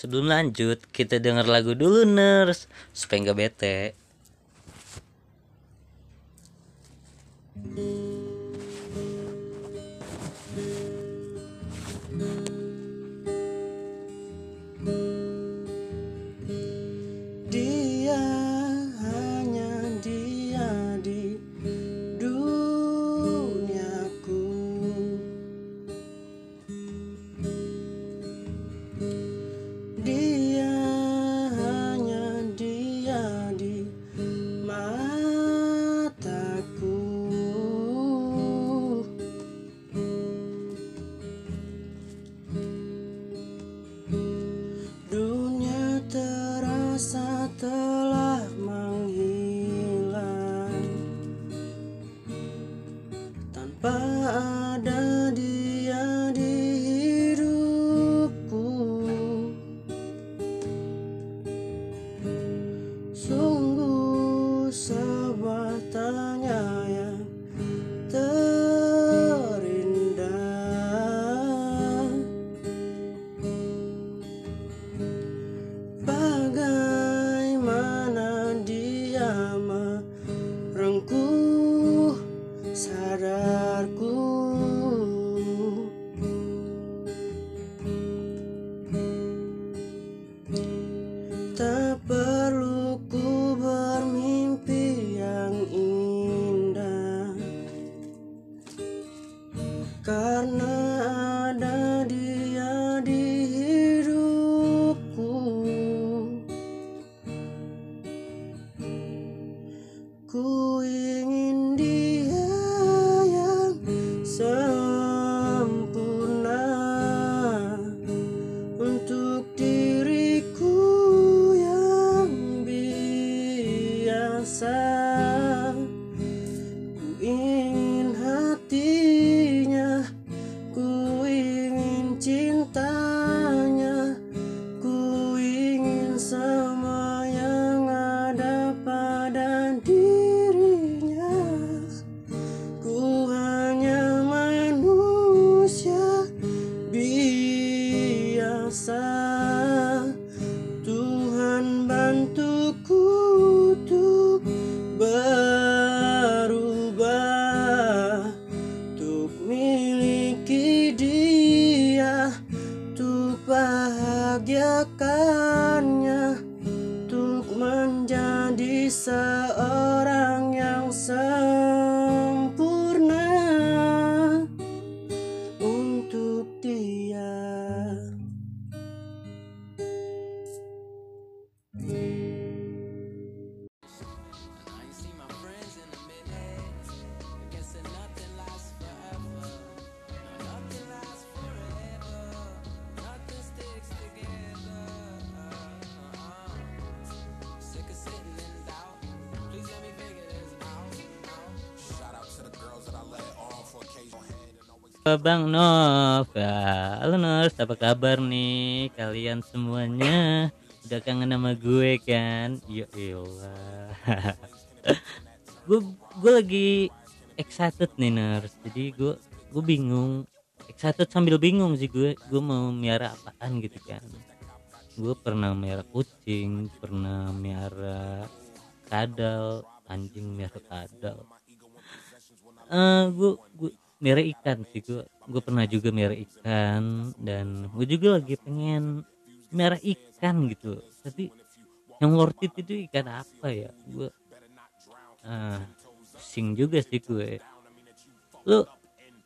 Sebelum lanjut, kita denger lagu dulu nurse supaya nggak bete. Bang Nov, ya, halo Nurse, apa kabar nih kalian semuanya? Udah kangen sama gue kan? Ya elah. gue gue lagi excited nih Nurse, jadi gue gue bingung, excited sambil bingung sih gue, gue mau miara apaan gitu kan? Gue pernah miara kucing, pernah miara kadal, anjing miara kadal. Eh, gue gue miara ikan sih. Gue gue pernah juga miara ikan dan gue juga lagi pengen miara ikan gitu. Tapi yang worth it itu ikan apa ya? Gue ah pusing juga sih gue. Lu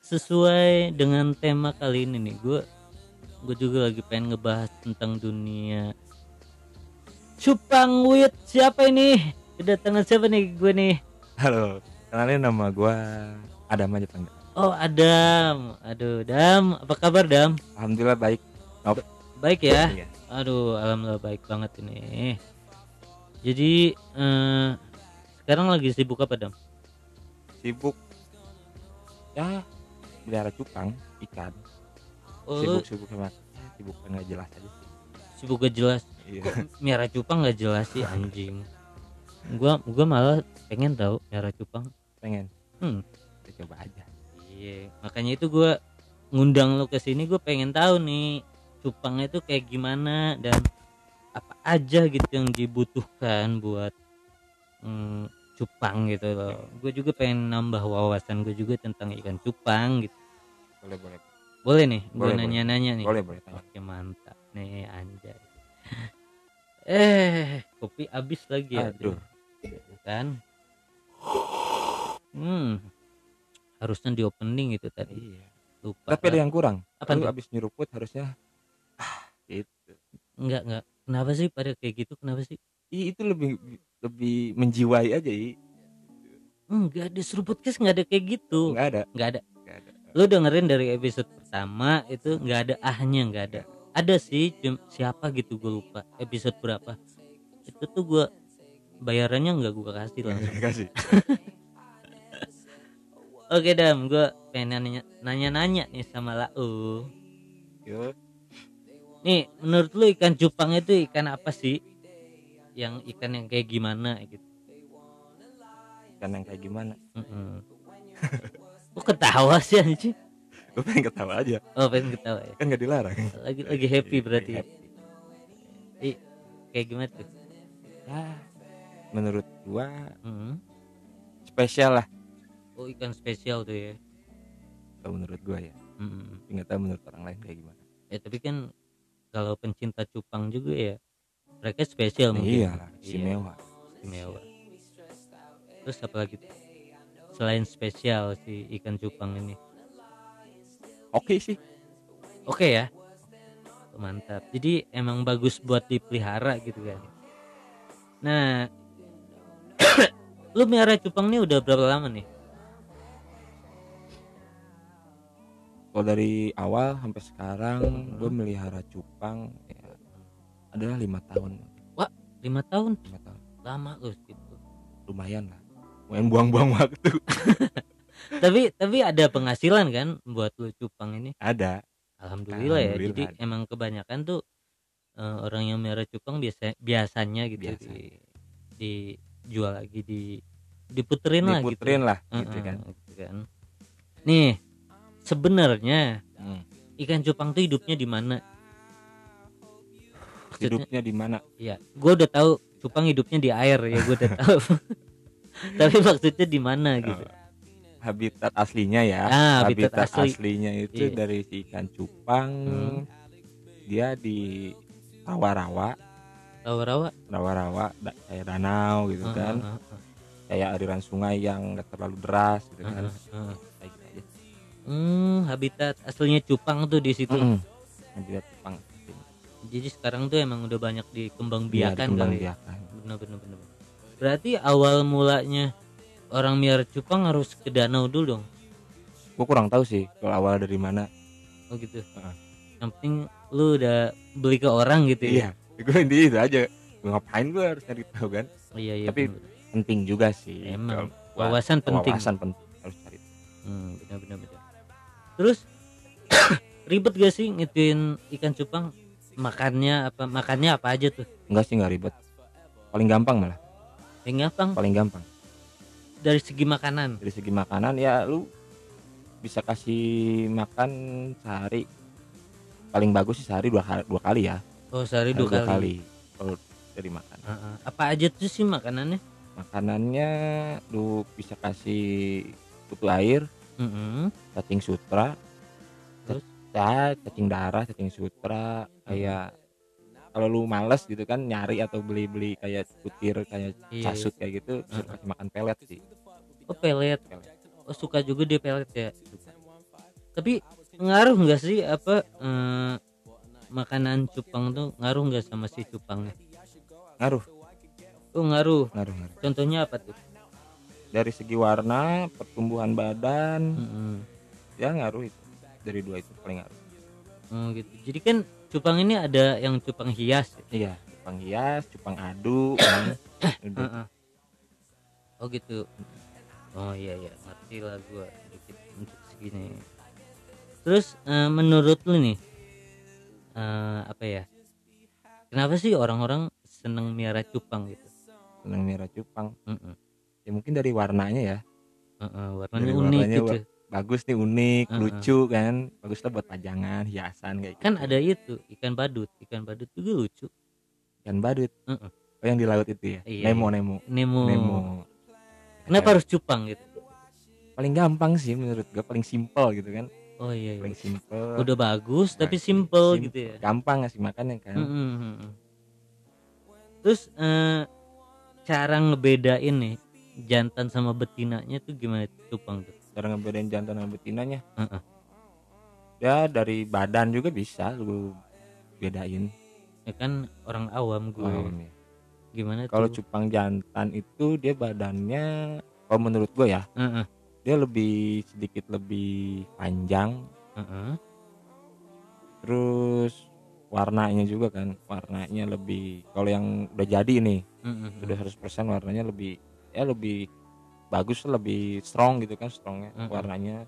sesuai dengan tema kali ini nih gue gue juga lagi pengen ngebahas tentang dunia cupang wit. Siapa ini? Kedatangan siapa nih gue nih? Halo, kenalin nama gua Adam aja panggil. Oh Adam, aduh Dam, apa kabar Dam? Alhamdulillah baik. Nope. Baik ya? Iya. Aduh, alhamdulillah baik banget ini. Jadi eh, sekarang lagi sibuk apa Dam? Sibuk. Ya, melihara cupang, ikan. Oh, lu Sibuk-sibuk sama sibuk nggak jelas aja sibuk gak jelas. Iya. Kok miara cupang gak jelas sih anjing? Gua gua malah pengen tahu miara cupang. Pengen. Hmm. Kita coba aja. Iya, makanya itu gua ngundang lu ke sini gue pengen tahu nih cupang itu kayak gimana dan apa aja gitu yang dibutuhkan buat mm, cupang gitu loh gue juga pengen nambah wawasan gue juga tentang ikan cupang gitu boleh boleh boleh nih gue nanya-nanya nih boleh boleh tanya. Oke mantap nih anjay. Eh kopi habis lagi ya. Aduh. Kan. Hmm. Harusnya di opening itu tadi. iya Lupa. tapi ada yang kurang Apa lu tuh? abis nyeruput harusnya ah gitu Enggak enggak. Kenapa sih pada kayak gitu? Kenapa sih? Ih, itu lebih lebih menjiwai aja i Enggak di seru podcast enggak ada kayak gitu. nggak ada Enggak ada. ada Lu dengerin dari episode pertama itu enggak ada ahnya enggak ada. Ada sih siapa gitu gue lupa episode berapa. Itu tuh gue bayarannya enggak gue kasih langsung. kasih Oke dam, gue pengen nanya, nanya-nanya nih sama Lau. Yo, Nih, menurut lu ikan cupang itu ikan apa sih? Yang ikan yang kayak gimana gitu? kan yang kayak gimana Mm-mm. Kok ketawa sih anjing? gue pengen ketawa aja Oh pengen ketawa ya. kan nggak dilarang Lagi lagi happy berarti. ya? Happy. Ih, kayak gimana tuh? ya menurut gua Mm. spesial lah Oh ikan spesial tuh ya. kalau menurut gua ya. Tapi nggak tahu menurut orang lain kayak gimana Ya tapi kan kalau pencinta cupang juga ya mereka spesial mungkin. iya lah istimewa istimewa. Terus apa lagi tuh? Selain spesial si ikan cupang ini. oke sih Oke ya. Mantap. Jadi emang bagus buat dipelihara gitu kan. Nah, lu melihara cupang nih udah berapa lama nih? Kalau dari awal sampai sekarang Hmm. gue melihara cupang ya, adalah lima tahun Lima tahun. lima tahun Lama lu gitu. lumayan lah main buang-buang waktu tapi tapi ada penghasilan kan buat lu cupang ini? ada Alhamdulillah, ya. Alhamdulillah Jadi ada. emang kebanyakan tuh eh, orang yang melihara cupang biasa biasanya gitu Biasa. di dijual lagi di diputerin lah gitu. diputerin lah gitu Heeh, kan gitu kan. Nih, sebenarnya Hmm. ikan cupang tuh hidupnya di mana? Hidupnya di mana ya, gue udah tahu cupang hidupnya di air ya, gue udah tahu. Tapi maksudnya di mana gitu? habitat aslinya ya Ah, habitat asli. aslinya itu Iya. dari si ikan cupang Hmm. dia di rawa-rawa Rawa-rawa. rawa-rawa da- kayak danau gitu Heeh, kan heeh, heeh, kayak aliran sungai yang gak terlalu deras gitu kan heeh, heeh. Hmm, habitat aslinya cupang tuh di situ. Mm-mm. habitat cupang Jadi sekarang tuh emang udah banyak dikembang Iya, biakan kali. ya? biakan. Bener bener bener. Berarti awal mulanya orang miara cupang harus ke danau dulu dong. gue kurang tahu sih kalau awal dari mana Oh gitu. Heeh. Yang penting lu udah beli ke orang gitu ya. iya gue intinya itu aja Gua ngapain gue harus cari tahu kan Oh, iya iya. Tapi bener. penting juga sih Emang, wawasan penting. wawasan penting harus cari Hmm, bener. Terus ribet gak sih ngituin ikan cupang? Makannya apa? Makannya apa aja tuh? enggak sih nggak ribet paling gampang malah Yang gampang paling gampang dari segi makanan. dari segi makanan ya lu bisa kasih makan sehari paling bagus sih sehari dua, kali- dua kali ya Oh sehari Sehari dua kali. kalau dari makan Heeh. Apa aja tuh sih makanannya? makanannya lu bisa kasih putu air. Cacing sutra Terus? ya cacing darah cacing sutra kayak kalau lu males gitu kan nyari atau beli-beli kayak putir kayak Iya, casut kayak gitu bisa Heeh. kasih makan pelet sih Oh pelet. Pelet. Oh suka juga dia pelet ya. Tapi ngaruh nggak sih apa eh, makanan cupang tuh ngaruh nggak sama si cupangnya? ngaruh Oh ngaruh. ngaruh ngaruh Contohnya apa tuh? dari segi warna pertumbuhan badan Mm-mm. Ya ngaruh itu dari dua itu paling ngaruh Oh gitu. Jadi kan cupang ini ada yang cupang hias. ya? iya cupang hias cupang adu kan. Heeh. Oh gitu. Oh iya iya ngerti lah gua dikit untuk segini. Terus eh, menurut lu nih eh, apa ya? Kenapa sih orang-orang seneng miara cupang gitu? seneng merah cupang Mm-mm. ya mungkin dari warnanya ya Heeh, warnanya Dari unik warnanya gitu. Bagus nih unik Heeh. lucu kan bagus lah buat pajangan hiasan kayak kan gitu. ada itu ikan badut ikan badut juga lucu ikan badut Heeh. oh yang di laut itu ya Iya, Nemo iya. Nemo Nemo, Nemo kenapa Eh, harus cupang gitu paling gampang sih menurut gue paling simpel gitu kan oh iya, iya. paling simpel udah bagus tapi Nah, simple Simple. gitu ya gampang ngasih makannya kan Mm-mm, mm-mm. terus eh, cara ngebedain nih jantan sama betinanya tuh gimana cupang tuh cara ngebedain jantan sama betinanya Heeh. ya dari badan juga bisa lu bedain ya kan orang awam gue Oh, nih. gimana kalau cupang jantan itu dia badannya kalau menurut gue ya Heeh, dia lebih sedikit lebih panjang heeh. terus warnanya juga kan warnanya lebih kalau yang udah jadi nih Mm-mm. sudah 100% warnanya lebih ya lebih bagus lebih strong gitu kan strongnya Mm-mm. warnanya.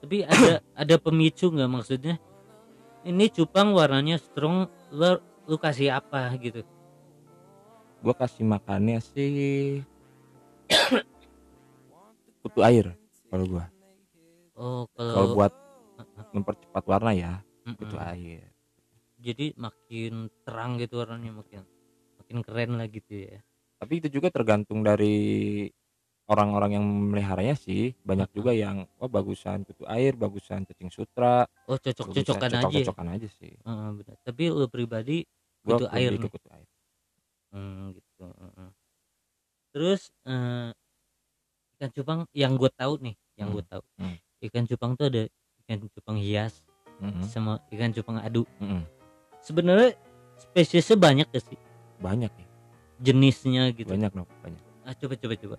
Tapi ada ada pemicu nggak maksudnya? Ini cupang warnanya strong lu, lu kasih apa gitu? Gua kasih makannya sih kutu air kalau gua. Oh kalau kalau buat mempercepat warna ya Mm-mm. kutu air. Jadi makin terang gitu warnanya makin makin keren lah gitu ya. Tapi itu juga tergantung dari orang-orang yang meliharanya sih banyak juga yang wah bagusan kutu air bagusan cacing sutra. Oh cocok cocokan aja. cocokan aja sih. Heeh, benar. tapi lu pribadi gua Kutu air nih. kutu air. Hmm, gitu heeh. terus eh, ikan cupang yang gue tahu nih yang gue tahu. hmm. ikan cupang tuh ada ikan cupang hias Mm-mm. sama ikan cupang adu. Mm-mm. sebenarnya spesiesnya banyak gak sih? Banyak ya jenisnya gitu. Banyak no banyak. Ah coba coba coba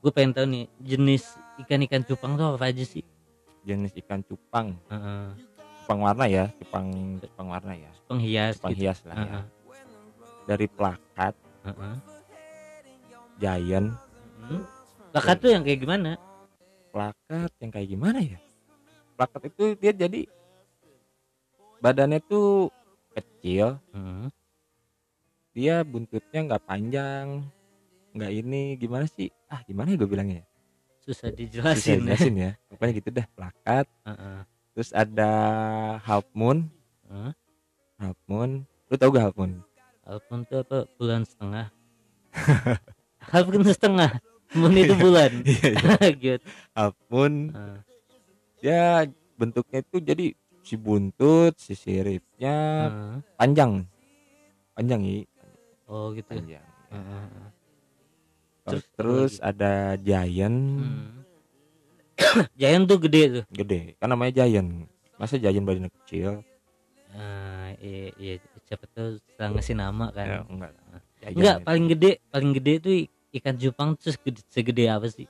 gue pengen tahu nih jenis ikan ikan cupang tuh apa aja sih? Jenis ikan cupang. Heeh, cupang warna ya cupang cupang warna ya. Cupang hias cupang gitu. hias lah ya. Heeh, dari plakat. Heeh. giant. Hmm. Plakat tuh yang kayak gimana? Plakat yang kayak gimana ya? Plakat itu dia jadi badannya tuh kecil. Heeh. dia buntutnya nggak panjang nggak ini gimana sih? Ah gimana ya gue bilangnya ya? susah Susah dijelasin ya. ya. Pokoknya gitu dah plakat. Heeh, terus ada half moon. Heeh. half moon. Lu tau gak half moon? Alpun itu apa? Bulan setengah. Alpun setengah. Moon itu bulan. Iya, iya. gitu. Half moon. Heeh. ya bentuknya itu jadi si buntut si siripnya Heeh. panjang. Panjang ya oh gitu panjang Heeh. terus, Terus terus ada giant. Hmm. Giant tuh gede tuh. Gede. Kan namanya giant. Masa giant badannya kecil? Ah, iya, iya. Siapa tuh setelah ngasih nama kan. Ya, enggak. Giant enggak itu. paling gede paling gede tuh ikan cupang tuh segede, segede apa sih?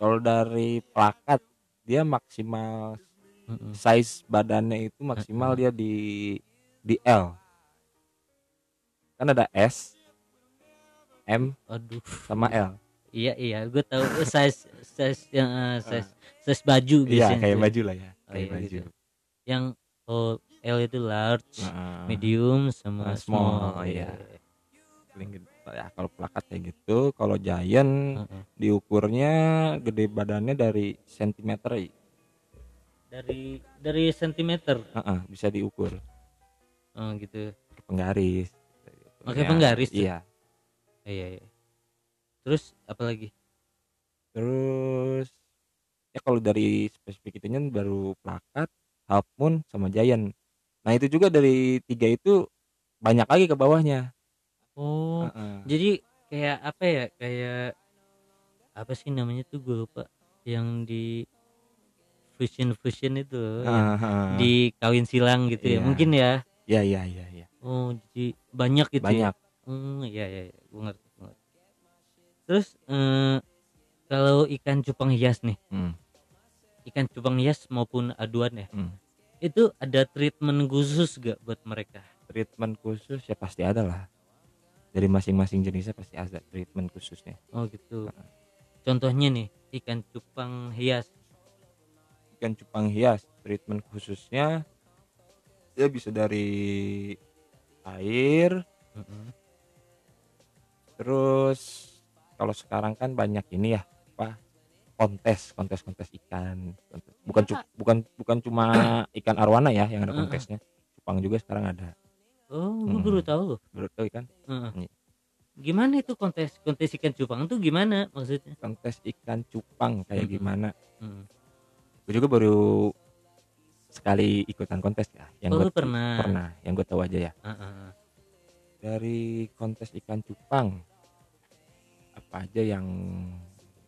Kalau dari plakat dia maksimal Mm-mm. size badannya itu maksimal dia di di L. Kan ada S M aduh. sama L. Iya iya. Gue tahu. Eh, size size yang eh, size size baju iya biasanya kayak tuh. baju lah ya Oh, kayak iya, baju. gitu. yang oh, L itu large Nah, medium sama Ah, small, small, iya. paling gede. ya kalau plakat kayak gitu kalau giant Heeh. diukurnya gede badannya dari sentimeter dari dari sentimeter? Heeh, bisa diukur. Oh gitu. Penggaris. Pakai Ya, penggaris tuh? iya iya iya terus apa lagi? Terus ya kalau dari spesifik itunya baru plakat half moon sama giant. Nah itu juga dari tiga itu banyak lagi ke bawahnya. Oh Heeh. jadi kayak apa ya? Kayak apa sih namanya tuh gue lupa. Yang di fusion fusion itu Heeh. di kawin silang gitu ya. Iya. mungkin ya. Ya ya ya ya oh jadi banyak gitu ya? Hmm iya iya iya. Gue ngerti gue ngerti. Terus eh, kalau ikan cupang hias nih. Hmm, ikan cupang hias maupun aduan ya. Hmm. itu ada treatment khusus gak buat mereka? Treatment khusus ya pasti ada lah. Dari masing-masing jenisnya pasti ada treatment khususnya. Oh gitu. Contohnya nih ikan cupang hias. Ikan cupang hias treatment khususnya ya bisa dari air Mm-mm. Terus kalau sekarang kan banyak ini ya apa kontes kontes kontes ikan kontes. bukan cu- bukan bukan cuma ikan arwana ya yang ada kontesnya cupang juga sekarang ada oh gue Mm. baru tahu baru tahu ikan. Iya. gimana itu kontes kontes ikan cupang tuh gimana maksudnya kontes ikan cupang kayak Mm-mm. gimana Hmm. gue juga baru sekali ikutan kontes ya yang Oh, gue pernah. pernah yang gue tahu aja ya ah. dari kontes ikan cupang apa aja yang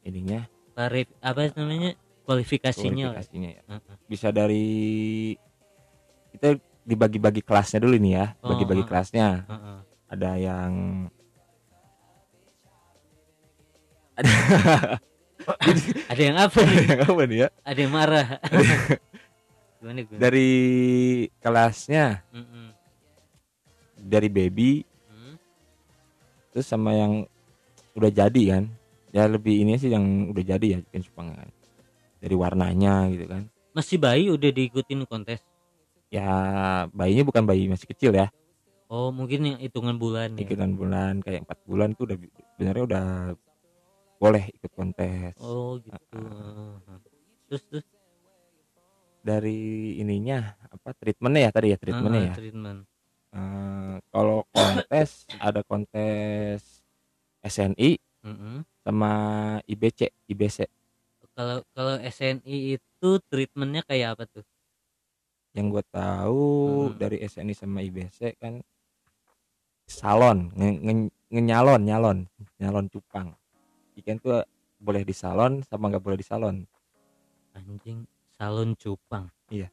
ininya? Tarif apa namanya? Kualifikasinya. Kualifikasinya ya. Bisa dari kita dibagi-bagi kelasnya dulu nih ya. Oh, bagi-bagi ah. kelasnya. Ah, ah. ada yang ada yang apa nih? Yang apa nih ya? Ada yang marah. Gimana gue dari kelasnya. Mm-mm. dari baby. Hmm. terus sama yang udah jadi kan. Ya lebih ini sih yang udah jadi ya ikan cupang kan. Dari warnanya gitu kan. Masih bayi udah diikutin kontes? Ya bayinya bukan bayi masih kecil ya. Oh mungkin yang hitungan bulan ya. Ikutan bulan kayak empat bulan tuh udah sebenarnya udah boleh ikut kontes. Oh gitu. Ah, ah. terus terus? Dari ininya apa treatmentnya ya tadi ya treatmentnya Ah, ya? treatment. Eh, kalau kontes ada kontes SNI Mm-mm. sama IBC IBC kalau kalau SNI itu treatmentnya kayak apa tuh? Yang gue tahu Hmm. dari SNI sama IBC kan salon nge- nge- ngenyalon nyalon nyalon cupang. Ikan tuh boleh di salon sama nggak boleh di salon. Anjing salon cupang. Iya.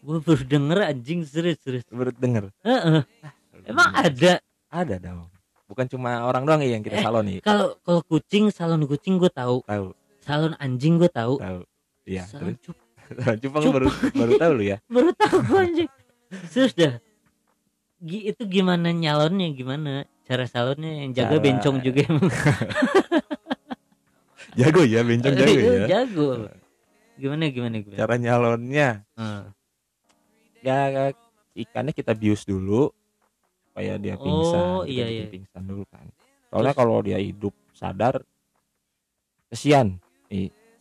gue baru denger anjing serius serius. Baru denger. Heeh. emang ada? Ada dong bukan cuma orang doang yang kita Eh. salon nih. kalau kalau kucing salon kucing gue tahu. Tahu. Salon anjing gue tahu. Tahu. Iya salon terus? cupang. Salon cupang baru baru tahu lu ya? Baru tahu gue anjing. Serius dah. Gi- itu gimana nyalonnya gimana cara salonnya? Yang jaga Cara- bencong juga emang. Jago ya bencong jago ya? jago. Gimana gimana gimana? Cara nyalonnya? Heeh. ya ikannya kita bius dulu supaya dia pingsan Oh, iya, iya. pingsan dulu kan soalnya Terus? kalau dia hidup sadar kesian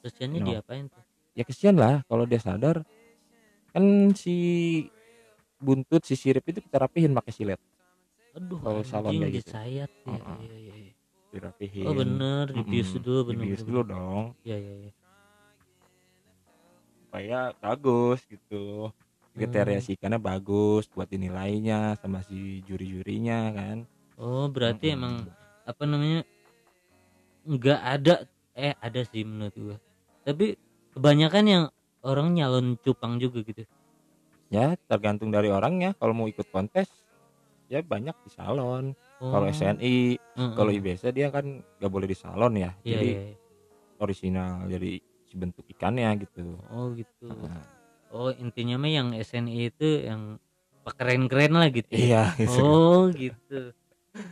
terus ini No. diapain tuh ya kesian lah kalau dia sadar kan si buntut si sirip itu kita rapihin pakai silet aduh Kalau salon anjing kayak gitu. disayat ya, Heeh. iya, iya, iya. dirapihin oh bener dibius Mm-mm, dulu bener dibius dulu dong Iya iya iya. supaya bagus gitu kriteria Hmm. si ikannya bagus buat dinilainya sama si juri-jurinya kan Oh berarti Mm-mm. emang apa namanya nggak ada eh ada sih menurut gua. Tapi kebanyakan yang orang nyalon cupang juga gitu. ya tergantung dari orangnya kalau mau ikut kontes ya banyak di salon Oh, kalau SNI heeh. kalau IBC dia kan nggak boleh di salon ya Iya, jadi iya, iya. original jadi si bentuk ikannya gitu Oh gitu. Nah, Oh intinya mah yang SNI itu yang keren-keren lah gitu. ya? iya gitu. Oh gitu.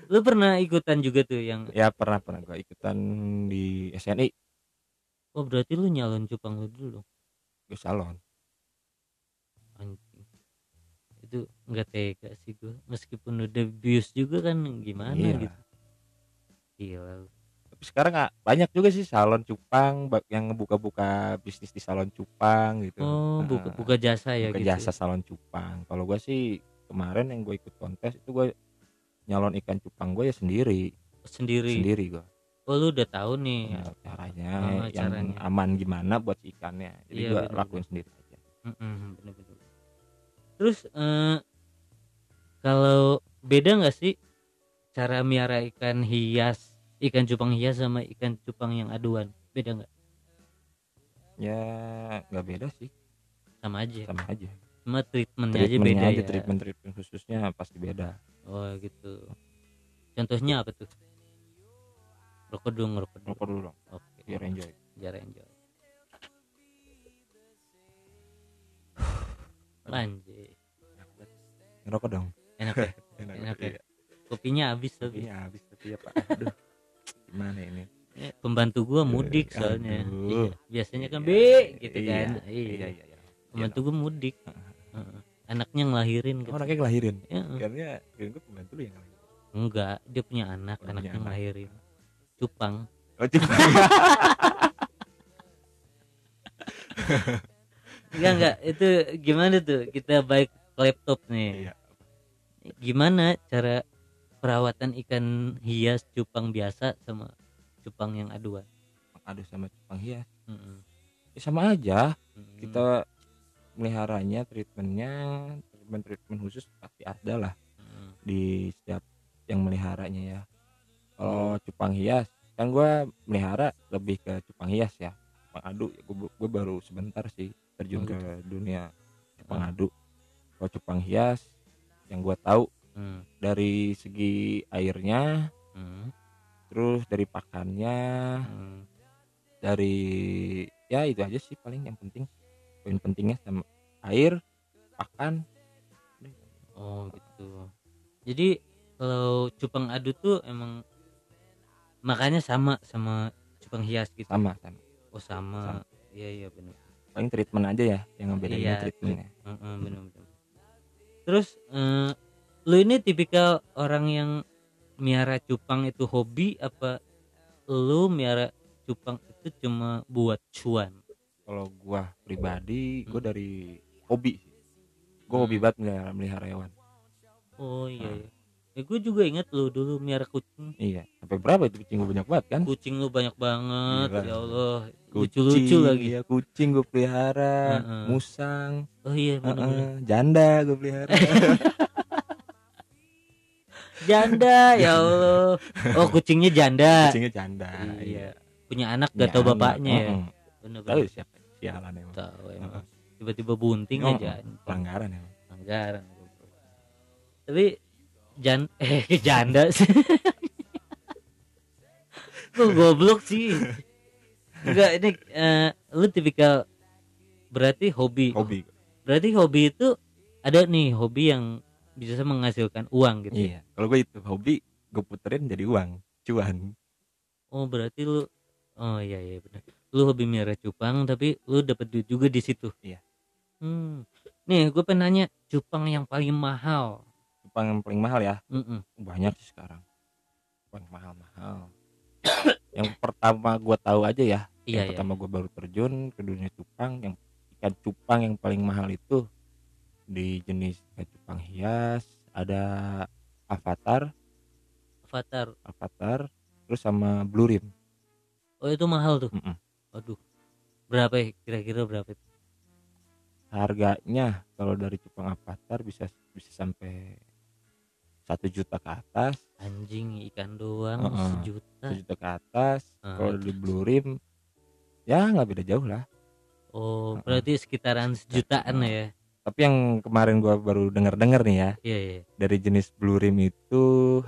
Lu pernah ikutan juga tuh yang ya pernah pernah gua ikutan di SNI oh berarti lu nyalon cupang lu dulu di salon anjing. Itu nggak tega sih gua. Meskipun udah bius juga kan gimana Iya. gitu. Gila. Sekarang banyak juga sih salon cupang yang ngebuka-buka bisnis di salon cupang gitu Oh, Nah, buka buka jasa ya buka gitu. jasa salon cupang kalau gua sih kemarin yang gue ikut kontes itu gue nyalon ikan cupang gue ya sendiri Sendiri. sendiri gue Oh, lu udah tahu nih. caranya Oh, yang caranya. aman gimana buat si ikannya jadi Iya, gue lakuin sendiri aja Mm-mm, bener-bener. Terus eh kalau beda nggak sih cara miara ikan hias, ikan cupang hias sama ikan cupang yang aduan? Beda nggak? ya nggak beda sih Sama aja. sama aja Cuma treatmentnya aja beda aja ya. treatment treatment khususnya pasti beda Oh gitu. Contohnya apa tuh? Rokok dong, rokok dong. rokok dulu dong Oke. biar enjoy Biar enjoy. Anjir. ngerokok dong Enak ya? enak, Enak ya? iya. Kopinya habis tapi. Kopinya habis tapi ya pak aduh gimana ini? Eh, pembantu gua mudik Eh, soalnya. aduh. iya. biasanya kan Iya, be gitu iya, kan. iya iya, iya iya pembantu gua mudik. Anaknya ngelahirin oh, gitu anaknya ngelahirin? Ya, karena kirain gue pembantu lu yang ngelahirin? Enggak dia punya anak Oh, punya anaknya anak. ngelahirin. Cupang. Oh cuma enggak enggak. Itu gimana tuh? Kita baik laptop nih. Iya. gimana cara perawatan ikan hias cupang biasa sama cupang yang aduan Aduh sama cupang hias. Mm-mm. Ya, sama aja. Mm-mm. Kita meliharanya, treatmentnya, treatment treatment khusus pasti ada lah Mm. di setiap yang meliharanya ya. Kalau cupang hias, kan gua melihara lebih ke cupang hias ya. Cupang adu, gue, gue baru sebentar sih terjun Oh, ke dunia cupang Ah. adu. Kalau cupang hias, yang gua tahu Mm. dari segi airnya, Mm. terus dari pakannya, Mm. dari ya itu aja sih paling yang penting. Poin pentingnya sama air pakan. Oh gitu. Jadi kalau cupang adu tuh emang makanya sama sama cupang hias gitu? Sama sama. Oh sama. Iya iya benar paling treatment aja ya yang ngebedainnya Iya, treatmentnya. Heeh, bener-bener. Terus eh, lu ini tipikal orang yang miara cupang itu hobi apa lu miara cupang itu cuma buat cuan? kalau gua pribadi gua Hmm. dari hobi sih gua hobi Hmm. banget melihara, melihara hewan Oh iya. Hmm. iya. Ya gue juga inget lu dulu miara kucing. iya sampai berapa itu kucing gua banyak banget kan Kucing lu banyak banget Gila. ya Allah. Kucing, Lucu-lucu lagi. iya, kucing gua pelihara Heeh. musang Oh iya bener-bener. heeh, janda gua pelihara Janda ya Allah. Oh kucingnya janda. kucingnya janda Iya. Punya anak gak tau bapaknya ya. Bener-bener. tahu siapa sialan emang Tahu emang. Tiba-tiba bunting Oh, aja. pelanggaran emang anggaran tapi jan eh janda sih Gua goblok sih enggak ini eh, lu tipikal berarti hobi hobi berarti hobi itu ada nih hobi yang bisa menghasilkan uang gitu Iya, kalau gue itu hobi gue puterin jadi uang, cuan. oh berarti lu oh iya iya benar lu hobi miara cupang tapi lu dapat duit juga di situ Iya. hmm. nih gue pengen nanya cupang yang paling mahal Cupang yang paling mahal ya, Mm-mm. banyak sih sekarang. Cupang mahal-mahal. yang pertama gue tahu aja ya, iya yang iya pertama gue baru terjun ke dunia cupang, yang ikan cupang yang paling mahal itu di jenis cupang hias ada avatar, avatar avatar, terus sama blue rim. oh itu mahal tuh Mm-mm. Aduh. Berapa ya? Kira-kira berapa itu? Harganya kalau dari cupang avatar bisa bisa sampai satu juta ke atas Anjing ikan doang Heeh. sejuta. sejuta ke atas Ah. kalau di blue rim ya nggak beda jauh lah Oh, Heeh. berarti sekitaran sejutaan ya. Tapi yang kemarin gua baru denger denger nih ya Iya, iya. dari jenis blue rim itu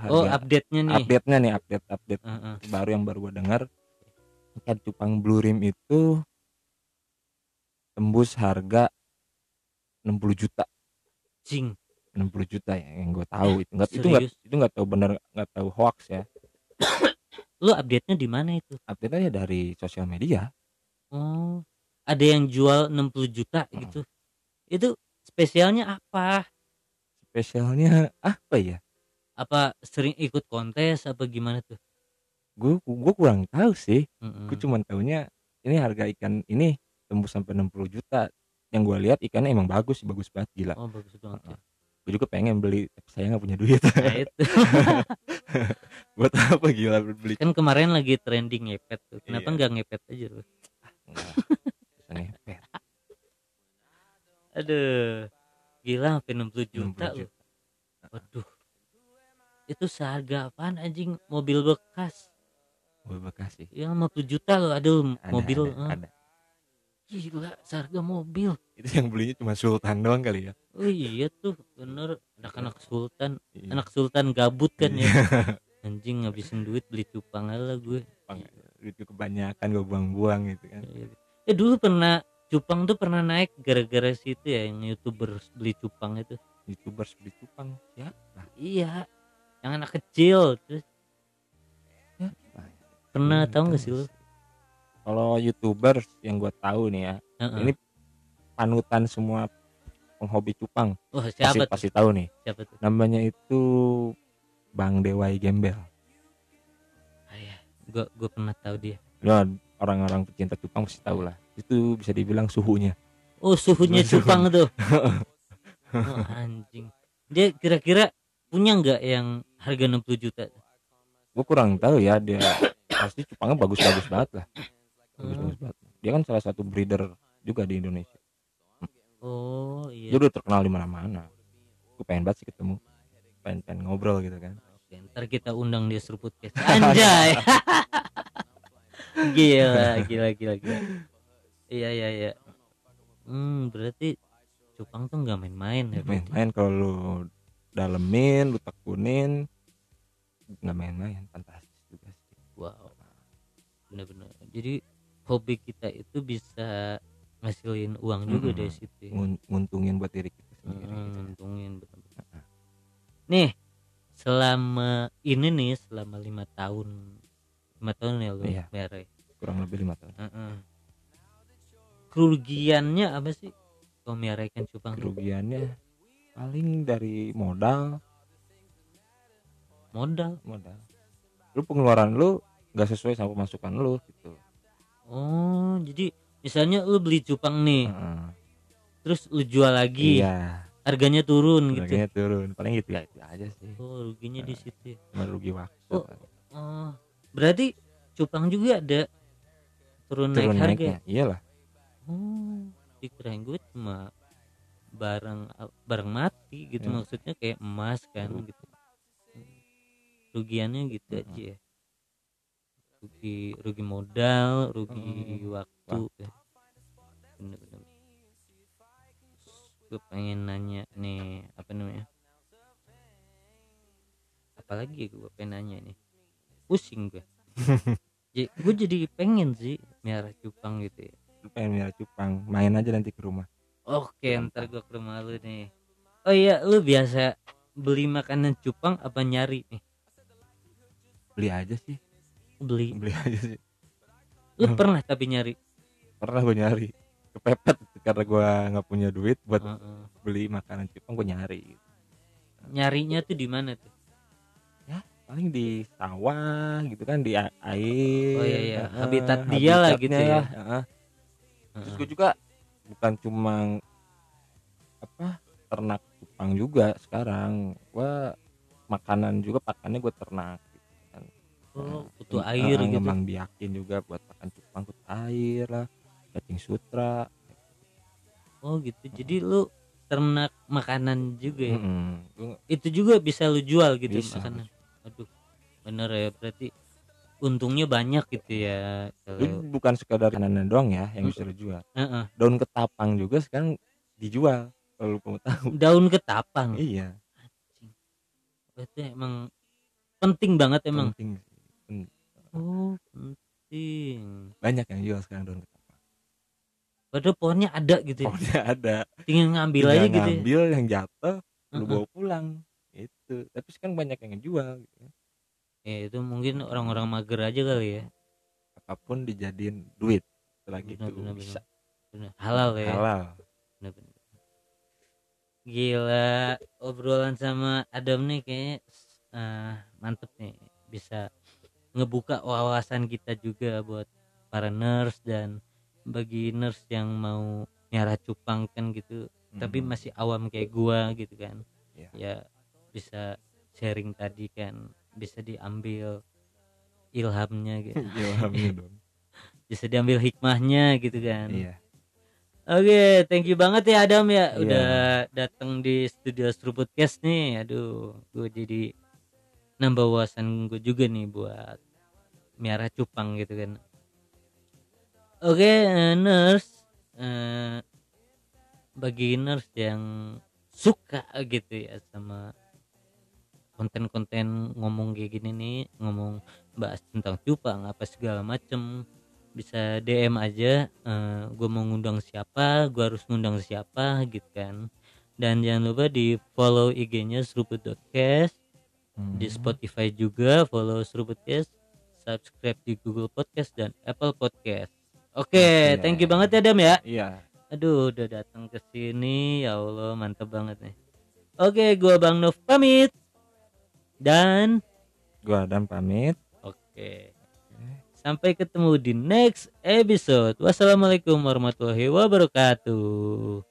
Oh, harga update-nya nih. update nya nih update update Heeh. baru yang baru gua denger ikan cupang blue rim itu tembus harga 60 juta Cing. 60 juta ya yang gue tahu itu nggak itu nggak itu nggak tahu bener nggak tahu hoax ya Lu update-nya di mana itu? update aja dari sosial media Oh, ada yang jual 60 juta Heeh. gitu. Itu spesialnya apa? spesialnya apa ya Apa sering ikut kontes apa gimana tuh? gue gue kurang tahu sih Heeh. gue cuma tahunya ini harga ikan ini tembus sampai 60 juta yang gue lihat ikannya emang bagus bagus banget gila Oh, bagus banget. ya. gue juga pengen beli tapi saya nggak punya duit Nah, itu. buat apa gila beli kan kemarin lagi trending ngepet tuh. Kenapa Iya. nggak ngepet aja lu? Aduh. Gila sampai 60 juta 60 loh. Waduh. Itu seharga apaan anjing mobil bekas? gue bekasi Ya 50 juta loh aduh ada, mobil. ada, eh. ada. Gila seharga mobil. itu yang belinya cuma sultan doang kali ya Oh iya tuh bener anak-anak sultan, Iya. anak sultan gabut kan Iya. ya. Anjing ngabisin duit beli cupang lah gue. Bang, duit gue kebanyakan gue buang-buang gitu kan Ya dulu pernah cupang tuh pernah naik gara-gara situ ya yang youtuber beli cupang itu. youtubers beli cupang ya Iya. Yang anak kecil terus pernah Hmm, tahu nggak sih lu? kalau youtubers yang gue tahu nih ya Heeh. ini panutan semua penghobi cupang pasti siapa tuh? pasti tahu nih Siapa tuh? namanya itu Bang Dewai Gembel Ah, iya. Gua gua pernah tahu dia. Lo orang-orang pecinta cupang pasti tahu lah itu bisa dibilang suhunya Oh suhunya Suhu. cupang tuh. Oh, anjing. Dia kira-kira punya nggak yang harga 60 juta? gue kurang tahu ya dia pasti cupangnya bagus-bagus banget lah Hmm. bagus-bagus banget dia kan salah satu breeder juga di Indonesia Oh dia iya. udah terkenal di mana-mana gue pengen banget sih ketemu pengen pengen ngobrol gitu kan Oke, ntar kita undang dia seruput podcast. Anjay. gila, gila, gila, gila. Iya, iya, iya. Hmm, berarti cupang tuh nggak main-main ya. main-main kalau lu dalemin lu tekunin nggak main-main fantastis juga sih Wow. Bener-bener. Jadi hobi kita itu bisa ngasilin uang juga Mm-mm. dari situ. ya. Ngun- nguntungin buat diri kita sendiri Mm, gitu. nguntungin bener-bener. Nih, selama ini nih selama lima tahun lima tahun ya lu Iya. ya? kurang lebih lima tahun Heeh. Kerugiannya apa sih? Kalau miara ikan cupang kerugiannya paling dari modal. Modal? Modal. Lu pengeluaran lu nggak sesuai sama pemasukan lu gitu. Oh jadi misalnya lu beli cupang nih Heeh. terus lu jual lagi iya. harganya turun gitu. Harganya turun. Paling gitu ya itu aja sih. Oh ruginya di situ ya. cuma rugi waktu. Oh, oh. Berarti cupang juga ada turun, turun naik harga ya? iyalah oh dikirain gue cuma barang barang mati gitu Ya. maksudnya kayak emas kan Rugi. gitu rugiannya gitu Mm-mm. aja ya rugi rugi modal rugi Mm. waktu ya. gue pengen nanya nih apa namanya apalagi gue pengen nanya nih pusing gue gue jadi pengen sih miara cupang gitu ya pengen miara cupang main aja nanti ke rumah Oke, ntar gue ke rumah lu nih. Oh iya, lu biasa beli makanan cupang apa nyari nih? beli aja sih Beli. beli aja sih Lu pernah tapi nyari? pernah gue nyari kepepet karena gue nggak punya duit buat Heeh. beli makanan cupang gue nyari Nyarinya tuh di mana tuh? paling di sawah gitu kan di air Oh iya, iya. heeh, Habitat dia lah gitu habitatnya ya. Heeh. terus gue juga bukan cuma apa ternak cupang juga sekarang gua makanan juga pakannya gue ternak gitu kan. Oh, butuh Heeh, air gitu. ngembang biakin juga buat pakan cupang butuh air lah cacing sutra Oh gitu. Jadi lu ternak makanan juga ya? Gua Itu juga bisa lu jual gitu Bisa, makanan. Aduh. Bener ya, berarti untungnya banyak gitu ya kalau bukan sekadar makanan doang ya yang bisa lu jual Heeh. daun ketapang juga sekarang dijual kalau mau tahu daun ketapang. iya Itu emang penting banget emang. penting sih. Pen- Oh, penting. banyak yang jual sekarang daun ketapang Padahal pohonnya ada gitu ya. pokoknya ada Tinggal ngambil Tinggal aja gitu ya. ngambil yang jatuh lu Heeh. bawa pulang itu tapi sekarang banyak yang ngejual gitu. Ya itu mungkin orang-orang mager aja kali ya. apa pun dijadiin duit gitu Benar, benar, bisa Bener. Halal ya. halal Bener, bener. Gila, obrolan sama Adam nih kayaknya eh, mantep nih. Bisa ngebuka wawasan kita juga buat para nurse dan bagi nurse yang mau nyara cupang kan gitu tapi Mhm. masih awam kayak gua gitu kan Iya. ya bisa sharing tadi kan bisa diambil ilhamnya gitu. Ilhamnya dong. Bisa diambil hikmahnya gitu kan. Iya. Oke thank you banget ya Adam ya. Iya. udah datang di studio Stru Podcast nih. Aduh gue jadi nambah wawasan gue juga nih buat miara cupang gitu kan. Oke eh, nurse eh, bagi nurse yang suka gitu ya sama konten-konten ngomong kayak gini nih ngomong bahas tentang cupang apa segala macem bisa DM aja gue mau ngundang siapa gue harus ngundang siapa gitu kan. Dan jangan lupa di follow IG-nya seruput.cast di Hmm. Spotify juga follow seruput.cast subscribe di Google Podcast dan Apple Podcast. Oke Oke. thank you banget ya Dam ya. Iya. Aduh udah datang ke sini ya Allah mantep banget nih. Oke gua Bang Nov pamit dan gua Adam pamit. Oke. Sampai ketemu di next episode. Wassalamualaikum warahmatullahi wabarakatuh.